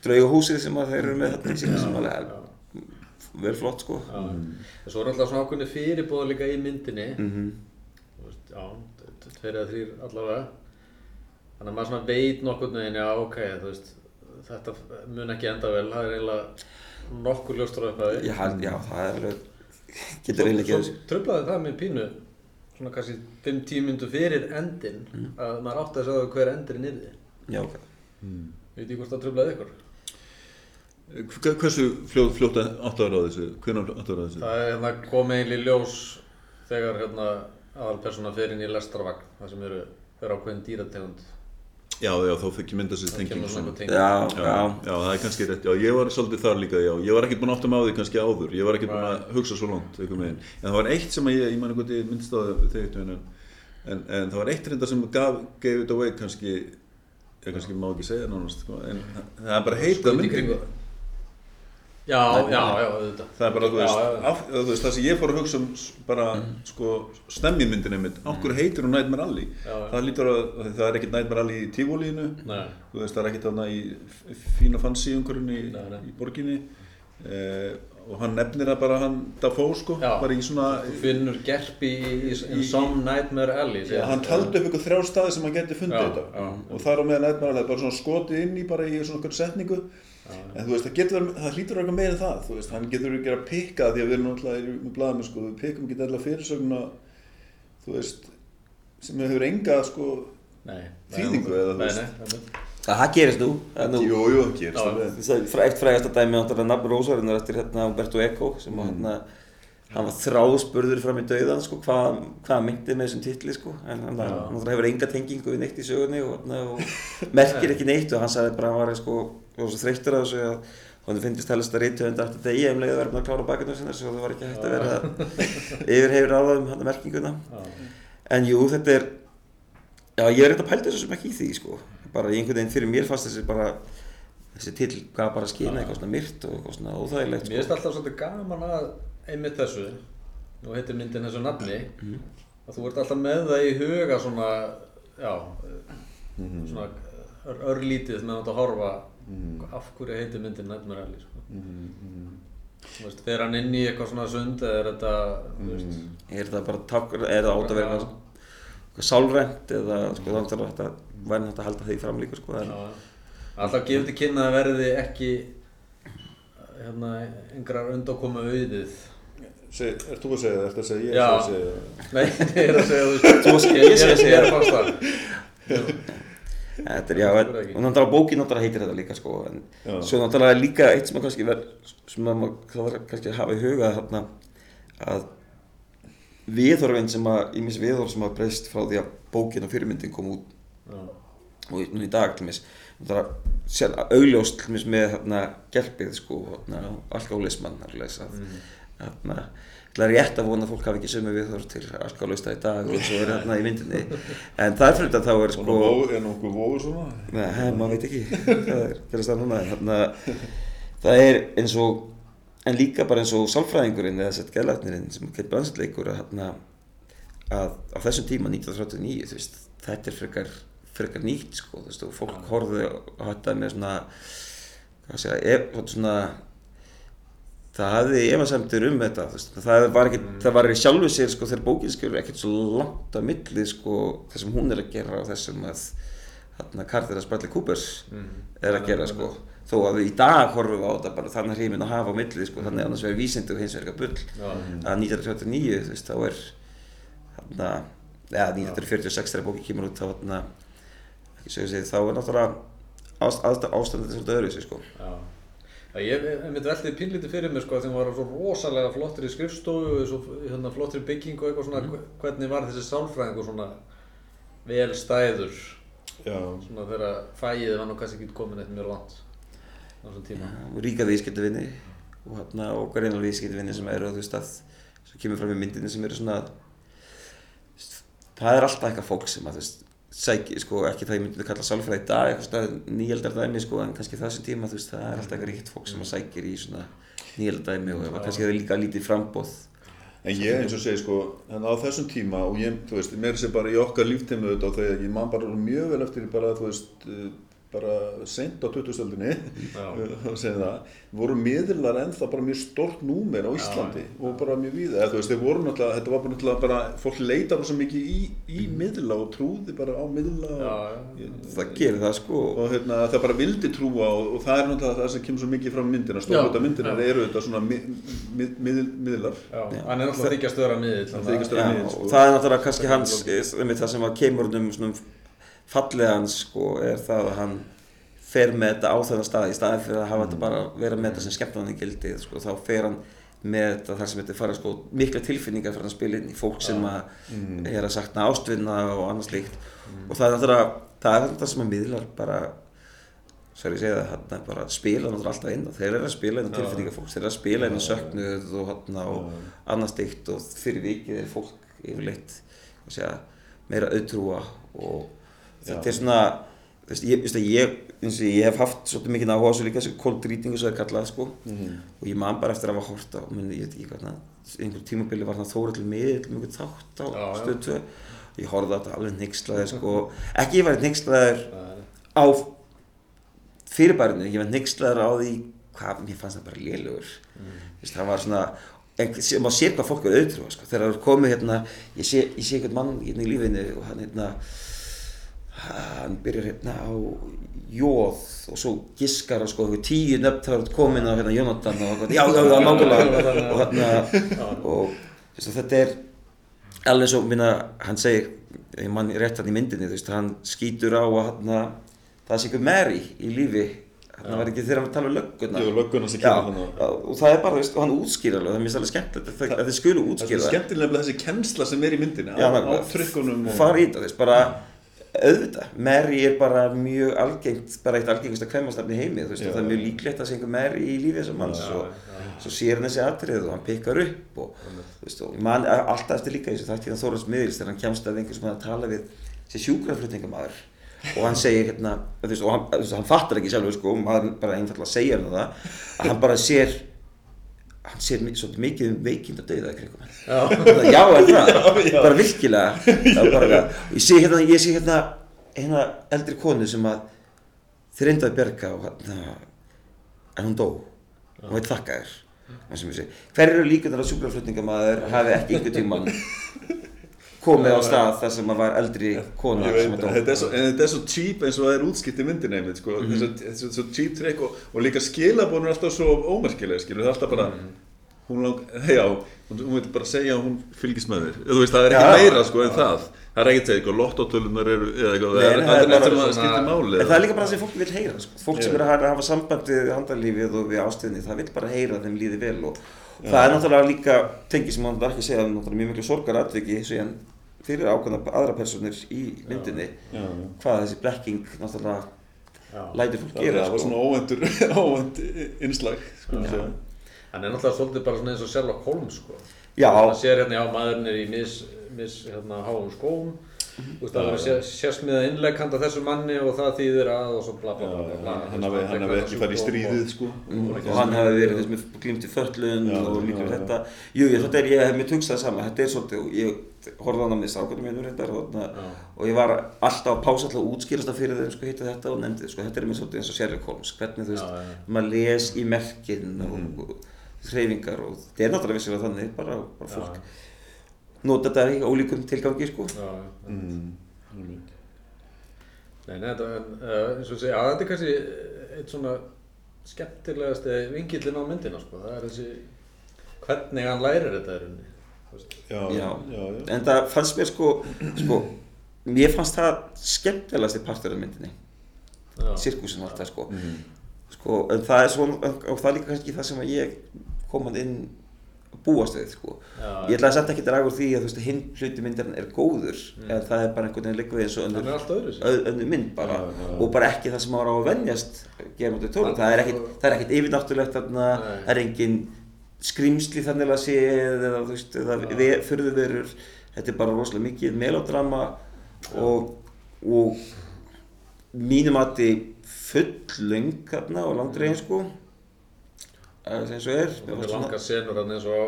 draugahúsið sem að þeir eru með þarna í sína sem alveg er vel flott sko Já, en svo er alltaf svona ákveðni fyrirbóð líka í myndinni Mhm. Þú veist, já, tveir eða þrýr allavega þannig að maður svona veit nokkurn veginn, já ok, þú veist þetta mun ekki enda vel, það er eiginlega nokkur ljóstur upp að Já, já, það er alveg getur eiginlega ekki þessu tröflaði það með pínu svona kannski 5-10 myndu fyrir endin Mm. að maður átti að segja hver endurinn yrði. Já, ok. Veit ég hvort það tröflaði ykkur. Hversu fljótt, fljótt áttu að ráða þessu? Hvernig áttu að ráða þessu? það er hérna kom eiginlega ljós þegar hérna aðalpersona fer inn í lestarvagn það sem eru, eru ákveðin dýrategund Já, já, þá fikk ég mynda sér tenging Já, Já, já, já, það er kannski rétt, já, ég var svolítið þar líka, já, ég var ekkert búinn að átta mig á því kannski áður, ég var ekkert búinn að hugsa svo langt, en það var eitt sem að ég, ég man ekki hvort ég minnst á eitt en, en, en það var eitt reynda sem gaf, gave it away kannski, ég kannski má ekki segja nánast, sko, en það- er bara heitað Skundi myndin, það. Já, já, já, auðvitað. það er bara, þú Já, veist, já, já. af, þú veist, það sem ég fór að hugsa um bara, sko, stemmi myndin einmitt, okkur heitir hún Nightmare Alley, Já, já. það lítur að, það er ekkert Nightmare Alley í tífólínu, Nei, þú veist, það er ekkert þarna í fína fancy umhverfinu í, Nei, nei. í borginni eh, og hann nefnir það bara hann Dafoe sko, Já. bara í svona þú finnur gerpi í, í, Some Nightmare Alley. Já, hann taldi upp ykkur þrjá staði sem hann geti fundið Já, þetta já. og þar á meðan Nightmare Alley bara svona skotið inn í bara í svona okkur setningu en þú veist, það getur verið, það hlýtur eitthvað meira en það þú veist, hann getur ekki að pikka því að við erum náttúrulega með blaðum sko, við pikkum ekki allar fyrirsöguna þú veist, sem hefur enga sko, Nei. Þýðingu eða, þú Nei, veist. nei, nei. það gerist nú, jú, jú, gerist það er frá- eitt frægasta dæmi náttúrulega nafn Rósarinnar eftir hérna Umberto Eco sem mm. hérna hann var þráðspurður fram í dauðan sko, hvað, hvað hann myndi með þessum titli sko, en hann hann hefur enga tengingu við neitt í sögunni og, hérna, og merkir ekki neitt. Og hann sagði bara að hann var sko, þreyttur á þessu að hann finnist helst að reytuhund eftir degi ef um leiði búin að klára bakinu sinna svo það var ekki hægt að vera yfir hefur á það um hann merkinguna en jú, þetta er já, ég er eitthvað pælt þessu sem ekki í því sko, bara einhvern veginn fyrir mér fannst þessi bara þessi til gaf bara að skýna eitthvað svona myrt og eitthvað svona óþægilegt Mér finnst sko. alltaf svolítið gaman að einmitt þessu, nú heitir myndin þessu nafni, Mhm. að þú ert alltaf með það í huga svona, já, Mhm. svona ör, örlítið með að horfa. Af hverju heitir myndin Nightmare Alley, sko. Mhm, Þú veist, fer hann inn í eitthvað svona sund eða er þetta, þú veist, er það bara takk, er það átt að vera eitthvað sálrænt eða sko þannig að þetta væri þetta að halda því fram líka sko alltaf gefur til kynna að verði ekki, hérna, einhverjar undákomu auðið. Seg, er þú að segja það? Ertu að segja ég? Já. er að segja það? Nei, ég er að segja, þú Þú að- ég að segja ég er fast það. þetta er já, Það en, er og náttúrulega bókin náttúrulega heitir þetta líka sko en Já. svo náttúrulega líka eitt sem að kannski verð sem að maður það var kannski að hafa í huga þarna að viðhorfinn sem að ímis viðhorf sem að breyst frá því að bókin og fyrirmyndin kom út Já. og núna í dag til það er sér augljóst til mis með hérna gerpið sko hérna alkoholismann að, Mm. þarna, það er rétt að vona að fólk hafi ekki sömu við til alkoholista í dag og er hérna í myndinni en það er fyrir þetta þá er Sko, sko er nokkuð vóður svona? Nei, maður veit ekki hvað er gerast það núna þarna, það er eins og en líka bara eins og sálfræðingurinn eða sett gæðlæknirinn sem Kate Blanchett leikur að, þarna, að á þessum tíma 1939 þú veist, þetta er frekar, frekar nýtt sko, þú veist, og fólk horfði á þetta með svona hvað segja, ef, svona það hafði efasemtur um þetta veist, það var ekki, það var í sjálfu sér sko þegar bókin skilur ekkert svo langt að milli sko þessum hún er að gera og þessum að hérna Carter að Bradley Coopers er að gera sko. Þó að við í dag horfum við á þetta bara þannig hrímin að hafa á milli sko. Þannig annars verður vísindi og eitthvað bull. Að 1939 þú veist þá er hérna eða 1946 þegar bókin kemur út þá hérna ekki segja sig þá er náttúrulega ást, ást, ástandið svolítið öðru sko. Já. Já, ég myndi veltið pínlítið fyrir mig sko að þeim var svo rosalega flottir í skrifstofu og svo hérna, flottir í byggingu og eitthvað svona hvernig var þessi sálfræðingur svona vel stæður? Já. svona þegar fæið var nú kannski ekki komin eitt mjög langt á þessum tíma. Og ríka viðskiptavinni og hérna okkar einan viðskiptavinni sem eru þú veist að sem kemur fram í myndinni sem eru svona það er alltaf eitthvað fólk sem að þú veist sæki, sko, ekki það ég myndi að kalla sálfræði í dag, eitthvað svona nýjaldar dæmi, sko, en kannski þessum tíma, þú veist, það er alltaf eitthvað ríkt fólk sem að sækir í svona nýjaldar dæmi og ef að kannski það er líka lítið frambóð. En ég eins og segi sko, en á þessum tíma og ég, þú veist, mér sé bara í okkar líftíma auðvitað og þegar ég man bara mjög vel eftir bara, þú veist, bara seint á 2000-öldinni, að segja það, voru miðlar ennþá bara mjög stort númer á Íslandi og bara mjög víða, eða veist, þetta var bara náttúrulega bara, fólk leita bara svo mikið í, í miðla og trúði bara á miðla Já, og, já. Það gerir það, sko, og hérna, það bara vildi trúa og, og það er náttúrulega það sem kemur svo mikið fram myndina, Já, stórhjóta myndina já. eru þetta svona mið, mið, mið, miðlar. Já, hann er alltaf vera Já, miðill, sko. það er náttúrulega kannski hans, einmitt það sem að kemur um svona fallið hans, sko, er það að hann fer með þetta á þennan stað í staði fyrir að hafa þetta bara vera með þetta sem skemmtandi gildi, sko, þá fer hann með þetta þar sem þetta fara sko mikla tilfinningar fyrir að spila inn í fólk sem að er að sakna ástvinna og annað slíkt. Og það er náttúrulega, það er þetta sem að miðlar bara svo er ég að segja það, hérna bara spila náttúrulega alltaf inn og þeir eru að spila inn á tilfinningar fólks, þeir eru að spila inn á söknuð og, hérna, og annað stygt og fyrir vikið er fólk yfirleitt hvað segja, meira auðtrúa og þetta er svona ég, ég, eins og ég hef haft svolítið mikið áhuga á þessu líka þessu cold reading og svo er kallað sko. Og ég man bara eftir að hafa hort á meni, ég veit ekki hvað einhver tímabili var það þóraldur miðill mjög þátt á stöð 2 ég horfði á þetta alveg nixlaður sko. Ekki ég var nixlaður Nei, á fyrirbærinu, ég var nixlaður á því hvað, mér fannst það bara lélugur mm. það var svona sem maður sér hvað fólk er auðtrúa sko. þegar það er komið hérna ég sé, ég sé einhvern mann hérna í lífinu og hann hérna hann byrjar hérna á jóð og svo giskar hann sko tíu nöfn þetta komin á hérna Jónatan og já, já, já, nákvæmlega. Og hérna og veist, þetta er alveg svo, minna, hann segir ég mann rétt hann í myndinni, þú veist, hann skýtur á að hérna, það sé einhver Mary í lífi, hann var ekki þegar hann tala um lögguna Jú, lögguna sem kemur þarna. já, og það er bara, þú veist, og hann útskýr alveg, það er mjög svolítið skemmtilegt að að þið skulu Það er útskýra skemmtilega þessi kennsla sem er í myndinni á, á trykkunum og... fara í þetta, þú veist, bara auðvitað, Mary er bara mjög algengt, bara eitt algengast að kvæmastafni í heimi, þú veist, Já. og það er mjög líklegt að einhver Mary í lífi þessum manns. Já, og já. svo sér hann þessi atrið og hann pikkar upp og, þú veist, og man alltaf eftir líka þessu þættíðan Þóralds miðils þegar hann kemst að einhver sem hann að tala við þessi sjúkraflutningamæður og hann segir hérna, þú veist, og hann, hann fattar ekki sjálfur sko, maður bara einfallega segir hann það, að hann bara sér hann sér svolítið mikið um veikind og dauða í kringum hann. Já, já, er það, bara virkilega. Bara, ég sé hérna, ég sé hérna hérna eldri konu sem að þeir reyndaði að berga og hérna en hún dó. Hún veit þakka þér hver eru líkunar að sjúkraflutningamæður hafi ekki einhver tíman komið á stað þar sem að var eldri kona sem að það, dó. Þetta er en þetta er svo cheap eins og það er útskipt í myndinni einmitt, sko, mm -hmm. þessi, svo cheap trick og, og líka skilabónu er alltaf svo ómerkileg, skilur, það er alltaf bara, hún lang, já, hún, hún veit bara segja að hún fylgist með þér, þú veist, það er ekki Já. meira, sko, en það, það er ekki að segja, eitthvað, lottotölunar eru, eða eitthvað, það er það er bara sem að skipta máli, En það er líka bara það sem fólk vil heyra, sko. fólk sem er að hafa, hafa samband við handalífið og við ástöðinni, það að það er náttúrulega líka tengi sem maður ekki segja, náttúrulega mjög miklu sorgar atviki síðan fyrir ákveðna aðra personur í myndinni, Já, já. hvað þessi blekking náttúrulega Já. lætur fólk Það, gera, það var sko. svona óvendur, óvend innslag, sko. Hann er náttúrulega svolítið bara svona eins og Sherlock Holmes sko. Það sér hérna, já, maðurinn er í mis, mis hérna, háum skóm. Þú veist, það verður sé- sérsmiðað innlegg handa þessu manni og það þýðir að og svo bla bla bla hann hann hafi ekki farið í stríðið sko og hann hefði verið þess með glýmt í föllun Já, og líka þetta jú, ég, þetta er, ég hef mér tugsað sama þetta er svolítið, og ég horfði á hann með strákunum mínum reyndar og, þarna, og ég var alltaf að pása alltaf að útskýrast það fyrir þeim sko, hitta þetta og nefndi, sko, þetta er mér svolítið eins og Sherlock Holmes hvernig þú veist, Já, já. maður les í merkin og, og hreyfingar og þetta er náttúrulega vissilega þannig, bara, bara fólk nota þetta í ólíkum tilgangi sko. Mm. einmitt. Nei, nei, þetta, uh, eins og segja, að þetta er kannski eitt svona skemmtilegasti vingillin á myndina, sko. Það er þessi, hvernig hann lærir þetta í rauninni. Já, Já. já, já. en það fannst mér sko, sko mér fannst það skemmtilegasti partur af myndinni sirkusin allt það sko. Mhm. sko en það er svona og það er líka kannski það sem að ég kom hann inn að búast við sko. Já. ég ætlaði samt ekki að draga úr því að þú veist hinn hluti myndarinn er góður en það er bara einhvern veginn líka við eins og er sér. öð- mynd bara Já, já. og bara ekki það sem maður á að venjast gefum þetta tóra, Það- er er ekkit yfirnáttúrulegt þarna, það er engin skrýmsli þannig að séð eða þú veist, eða fyrðuverur þetta er bara rosalega mikið melodrama og, og mínum að þið full löng þarna og langdregin sko. Það er eins og er. Það mér er langa senur hann eins og á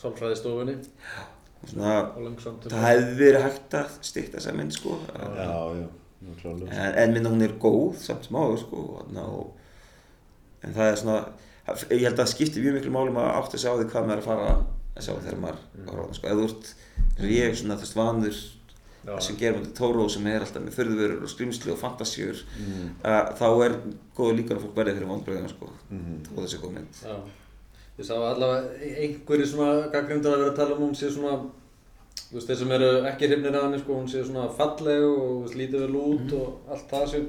sálfræðistofunni. Svona, og það hefði verið hægt að styrta þessa mynd sko. Já, já, en, en minna hún er góð samt sem áður sko þarna, og, en það er svona ég held að það skipti mjög miklu málum að átta sig á því hvað maður er að fara að sjá þegar maður mm. horfa sko, eða þú ert eins og ég svona þess vanur Já. sem gerum þetta Tóró sem er alltaf með förðuvörur og skrýmsli og fantasjur Mm. að þá er góða líka að fólk verði fyrir vonbröðina sko Mhm. og þessi góð mynd Já. Ég sá allavega einhverju svona gaggrindur að vera að tala um hún sé svona þú veist, þeir sem eru ekki hrifnir af henni sko, hún sé svona falleg og þú veist, lítið vel út og allt það sé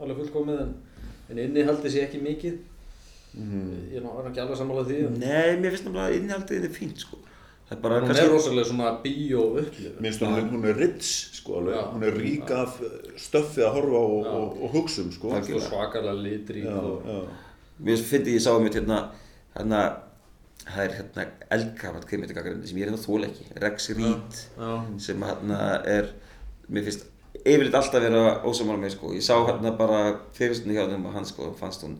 alveg fullkomið en, en innihaldi sé ekki mikið Mhm. ég er ekki alveg sammálað því Nei, mér finnst náttúrulega að innihaldið er fínt sko það er bara hún er rosalega svona bíó upplifun Minnst hún, hún, hún er rich, sko, alveg, Já. hún er rík af stöffi að horfa og, og, og hugsa um, sko. Það og svakalega litrík Já, og já. Mér finnst ég sá mér hérna hérna það er hérna eldkafart kveimindagagrindi sem ég er hérna þól ekki Rex Reed Já. sem hérna er mér finnst yfirleitt alltaf vera ósamála með sko ég sá hérna bara fyrirstunni hjá þeim og hann sko fannst hún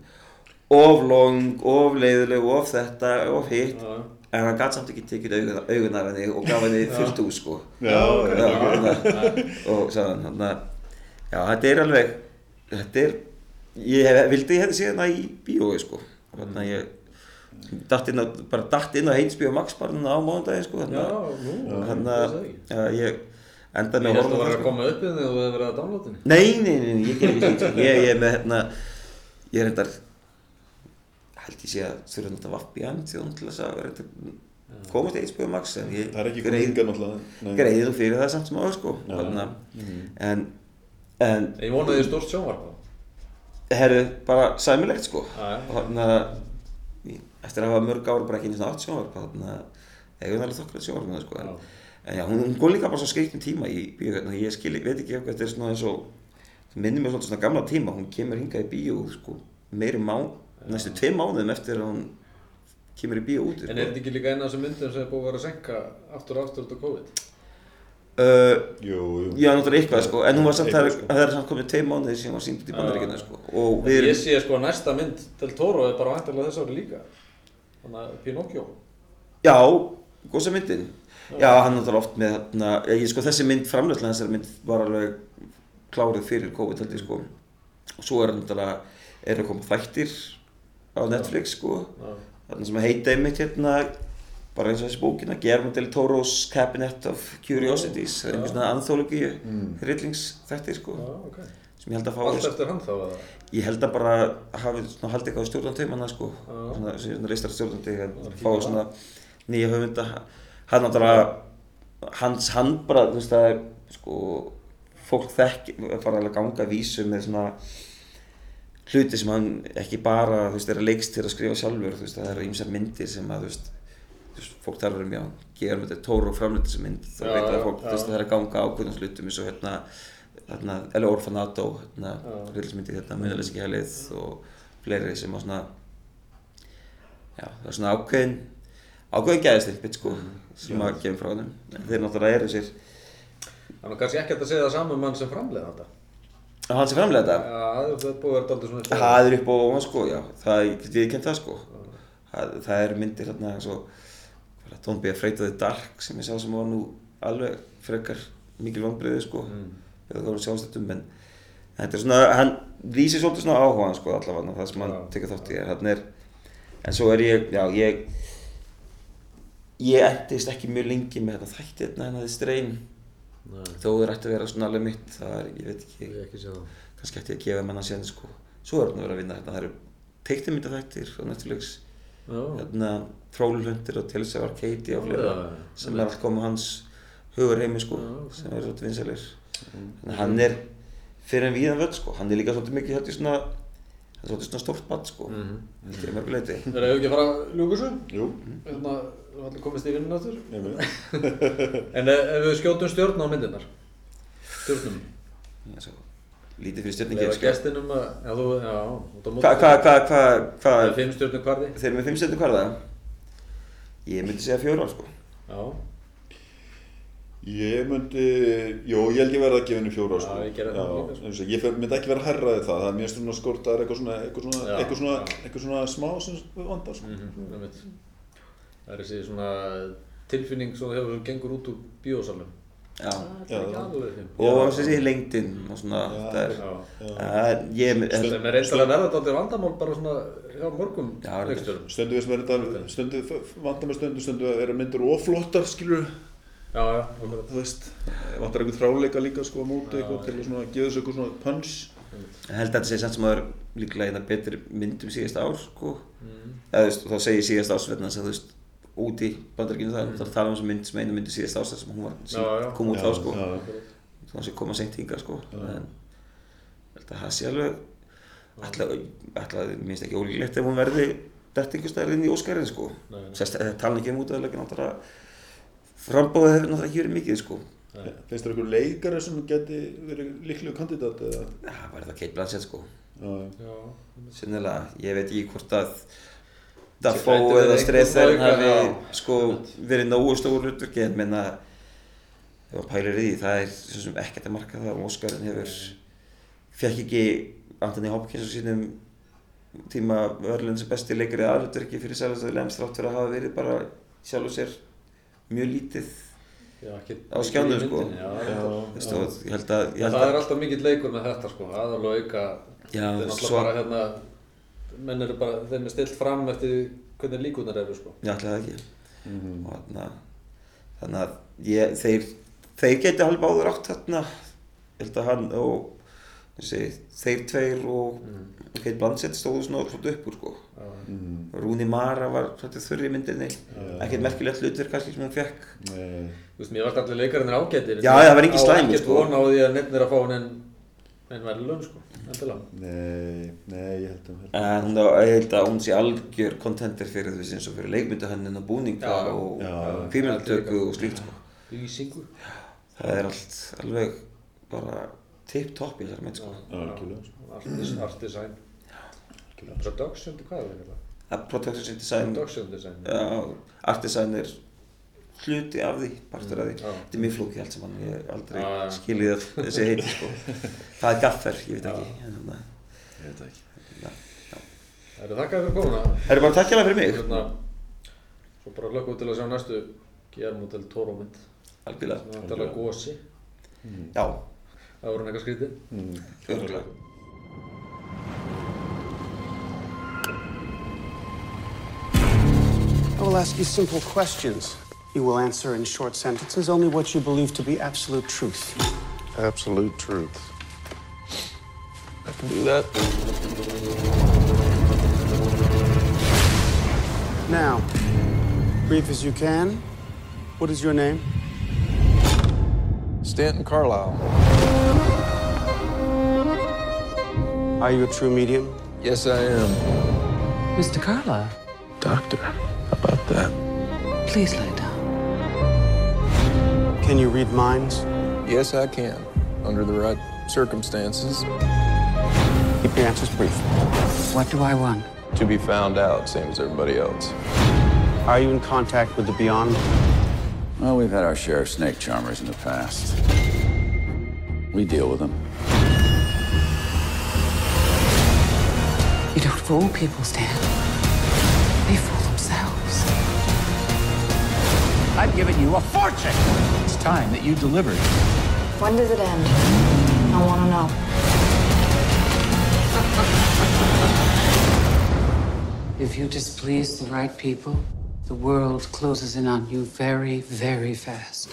of long, of leiðileg, of þetta, of hitt Já. en hann gæti samt ekki tekið augun, augun af henni og gaf henni fullt úr sko Já, ok, Já, ok. hérna, og sagði hann hérna, já þetta er alveg þetta er ég hef, vildi ég hefði séð hérna í bíói sko hérna ég datt inn á, bara datt inn á Heinsby og núna á mánudaginn sko Já, hérna, nú, hérna það er ekki. já, ég endaði Ég með held að horfa það var það, að sko. koma upp við þig og þú hefði verið að downloada henni Nei, nei, nei, ég ger ekki slíkt sko. ég, ég er með hérna ég er hérna held ég sé að þurfa náttúrulega vapp í hann til hún til þess að vera að komast Heinsby og Max en ég greiði þú fyrir það samt sem áður sko Mhm. en en Ég vonaði því stórt sjónvarp herru bara sæmilegt sko. Og eftir að hafa mörg ára bara ekki einu svona átt sjónvarp þannig að ég er alveg þokkrið sjónvarp með það sko en, en já, hún, hún góð líka bara svo skreitin tíma í bíó hérna, ég skil, veit ekki eitthvað, þetta er svona eins og það minnir mér svolítið svona gamla tíma hún kemur hingað í bíó sko meiri má, næstu tvei mánuðum eftir að hún kemur í bíó út En er þetta ekki líka eina af þessum myndum sem er búið að vera að senka aftur og aftur út á COVID? uh, Jú, jú. Já, náttúrulega eitthvað sko, en hún var samt, það Eitthvað, er, það er samt komið tvei mánuðir sem hún var sýnd út í bandaríkina sko. Og við Ég erum, sé sko að næsta mynd til Toro er bara vantilega þess ári líka. Þannig að Pinocchio. Já, góðsa myndin. Já, hann náttúrulega oft með þarna, ég sko þessi mynd, framleyslega þessari mynd var alveg klárið fyrir COVID held ég sko. Og svo er náttúrulega, er að koma þættir á Netflix sko. Þarna sem heita einmitt hérna bara eins og þessi bókina, Guillermo del Toro's Cabinet of Curiosities. Það er einhvern svona anthology mm. hryllingsþættir sko Já, ok. sem ég held að Allt fá eftir hann þá eða? ég held að bara hafi svona haldið eitthvað stjórnandi um hana sko. Svona, svona reistar stjórnandi fá svona nýja höfunda. Hann náttúrulega hans hann bara þú veist að sko fólk þekki fara alveg ganga að vísu með svona hluti sem hann ekki bara þú veist er að leikst til að skrifa sjálfur þú veist það eru ýmsar myndir sem að þú veist, þú veist fólk talar um já gerum þetta tóru og þessa mynd þá veit að já, fólk þú veist það er að ganga ákveðnum hlutum eins og hérna hérna El Orfanato hérna Já. hryllismyndi hérna Munalis ekki helið og fleiri sem á svona já, það er svona ákveðin ákveðin gæðistilpitt sko sem að kemur frá En þeir náttúrulega eru sér Það nú kannski ekkert að segja það saman um hann sem framleiða þetta. Að hann sem framlega þetta Já, það er- er búið að vera daldið svona það er upp á hann sko, já. Það ég kent það sko. Það, það eru myndir hérna eins og er Don't be afraid of the dark sem ég sá sem var nú alveg frekar mikil vonbreiði sko. Mm. eða það voru sjálfstættum en þetta er svona, hann lýsir svolítið svona áhugaðan sko allavega það sem hann tekur þátt í er er, en svo er ég, já ég ég endist ekki mjög lengi með þetta þætti hérna hennar þið streyn Nei, þó þeir ætti að vera svona alveg mitt það er, ég veit ekki, ég ekki það. kannski ætti ég að gefa menn að sérna sko. Svo er hann að vera að vinna hérna, það eru teiktumyndaþættir á Netflix. Já, hérna, Trollhundir og Tales of Arcadia og fleira sem er allt komið hans hugur heimi sko Já, sem er svolítið vinsalir þannig að hann er fyrir en víðan völd sko. Hann er líka svolítið mikið hérna svona er svolítið svona stórt bad sko. Mhm. þetta er mörguleiti Það er ekki að fara að ljúka þessu? Jú, Hérna, við að komast í vinnun áttur. En ef ef við skjótum stjórn á myndirnar? Stjórnum? Já, lítið fyrir Lefa stjórningi sko. gestinum að, já já, hvað er fimm stjórnum hvarði? þeir eru með fimm stjórnum hvar það ég myndi segja fjóra sko Já, Ég myndi, jú, ég held ég verði að gefa henni fjóra Já, sko. ég gerði það Já, líka, sko. eins og Ég fer- myndi ekki vera að herraði það, það er mjög stundin að skorta eitthvað svona, eitthvað svona, Já, eitthvað svona, já. eitthvað svona smá sem við vandar sko. mhm, einmitt. Það er þessi svona tilfinning sem þú hefur sem gengur út úr bíósalum. já ekki Já. og þessi lengdin og svona Já, það er ég mynd er reyndar að verða þetta vandamál bara svona hjá mörgum. Stundu við sem er þetta, stundu vandar með stundu, stundu að vera myndir oflottar, skilur Já, já, þú veist, vantar eitthvað þráleika líka sko á móti, eitthvað til að svona gefa þessu eitthvað svona punch. Ég held að þetta sé samt sem að það er líklega eina betri myndum síðast ár sko. Mm. eða þú veist, þá segir síðast þess að þú veist, úti í bandaríkinu það, þá tala um þessa mynd sem einu myndi síðast þar sem hún var, Já, já. kom út Já, þá sko. já. þá sé koma seint hingað sko. En að það sé alveg ætla, minnst ekki ólíklegt ef hún verði dætt einhverstaðar inn í Óskarinn sko. Það tala ekki um út að leggja náttúrulega frambóðið hefur náttúrulega ekki verið mikið sko. Nei. Finnst þér eitthvað leikari sem geti verið líklegur kandidat eða? Já, var það Kate Blanchett sko. Sinnilega, ég veit ekki hvort að Við eða Streithern hafi sko verið nógu stór hlutverki en menna ef maður pælir í því, það er svo sem ekkert að marka það. Og Óskarinn hefur fekk ekki Anthony Hopkins á sínum tíma verðlun sem besti leikari aðhlutverki fyrir Sælastöðu Lems þrátt fyrir að hafa verið bara sjálf og sér mjög lítið já, ekki Á skjánum, sko. Já, Já. og ég held að, ég held Það að er alltaf mikill leikur með þetta sko, aðalega auka. Já, Það er alltaf svo- bara hérna menn eru bara, þeim er stilt fram eftir hvernig líkunar eru sko ætla það ekki Mhm. og þarna þannig að ég, þeir þeir geti alveg báður átt þarna ég held að hann og þessi, þeir tveir og Mm. Kate Blanchett stóðu svona svolítið upp úr sko Já, Mhm. Rúni Mara var þurri myndinni Já. ekkert merkilegt hlutur kannski sem hún fekk Nei. Þú veist, mér varst allir leikarinn ágættir Já, það var engin Á slæmur, ekkert sko. von á því að nefnir að fá hún en en verðlun sko, endilega Nei, nei, ég held að en hún, ég held að hún sé algjör kontenter fyrir veist eins og fyrir leikmyndahönnun og búninga Já, og já. kvímjöldutöku og slíkt sko. Lýsingu. Það er allt alveg bara tip-top í þessari mynd sko. Algjörlega. Artis, Art design Production, hvað er það? að production design. Production design. Já, art design er hluti af því, partur af því. Já. þetta er mjög flókið allt saman, ég hef aldrei Já, já. skilið að þessi heiti sko. Það er gaffer, ég veit ekki að- Ég veit það ekki. Það eru þakkaði fyrir komuna. Það er bara takk hérna fyrir mig. Hérna, Svo bara hlökkum við til að sjá næstu Toro mynd algjörlega, er alltaf gósi já, Það voru hann eitthvað skrítið. Mm. örgulega I will ask you simple questions. You will answer in short sentences only what you believe to be absolute truth. Absolute truth. I can do that. Now, brief as you can, what is your name? Stanton Carlisle. Are you a true medium? Yes, I am. Mr. Carlyle, Doctor, how about that? please lie down. Can you read minds? Yes, I can. Under the right circumstances. Keep your answers brief. What do I want? to be found out, same as everybody else. Are you in contact with the Beyond? Well, we've had our share of snake charmers in the past. We deal with them. You don't fool people, Stan. They fool themselves. I've given you a fortune. It's time that you delivered. When does it end? I want to know. If you displease the right people, the world closes in on you very, very fast.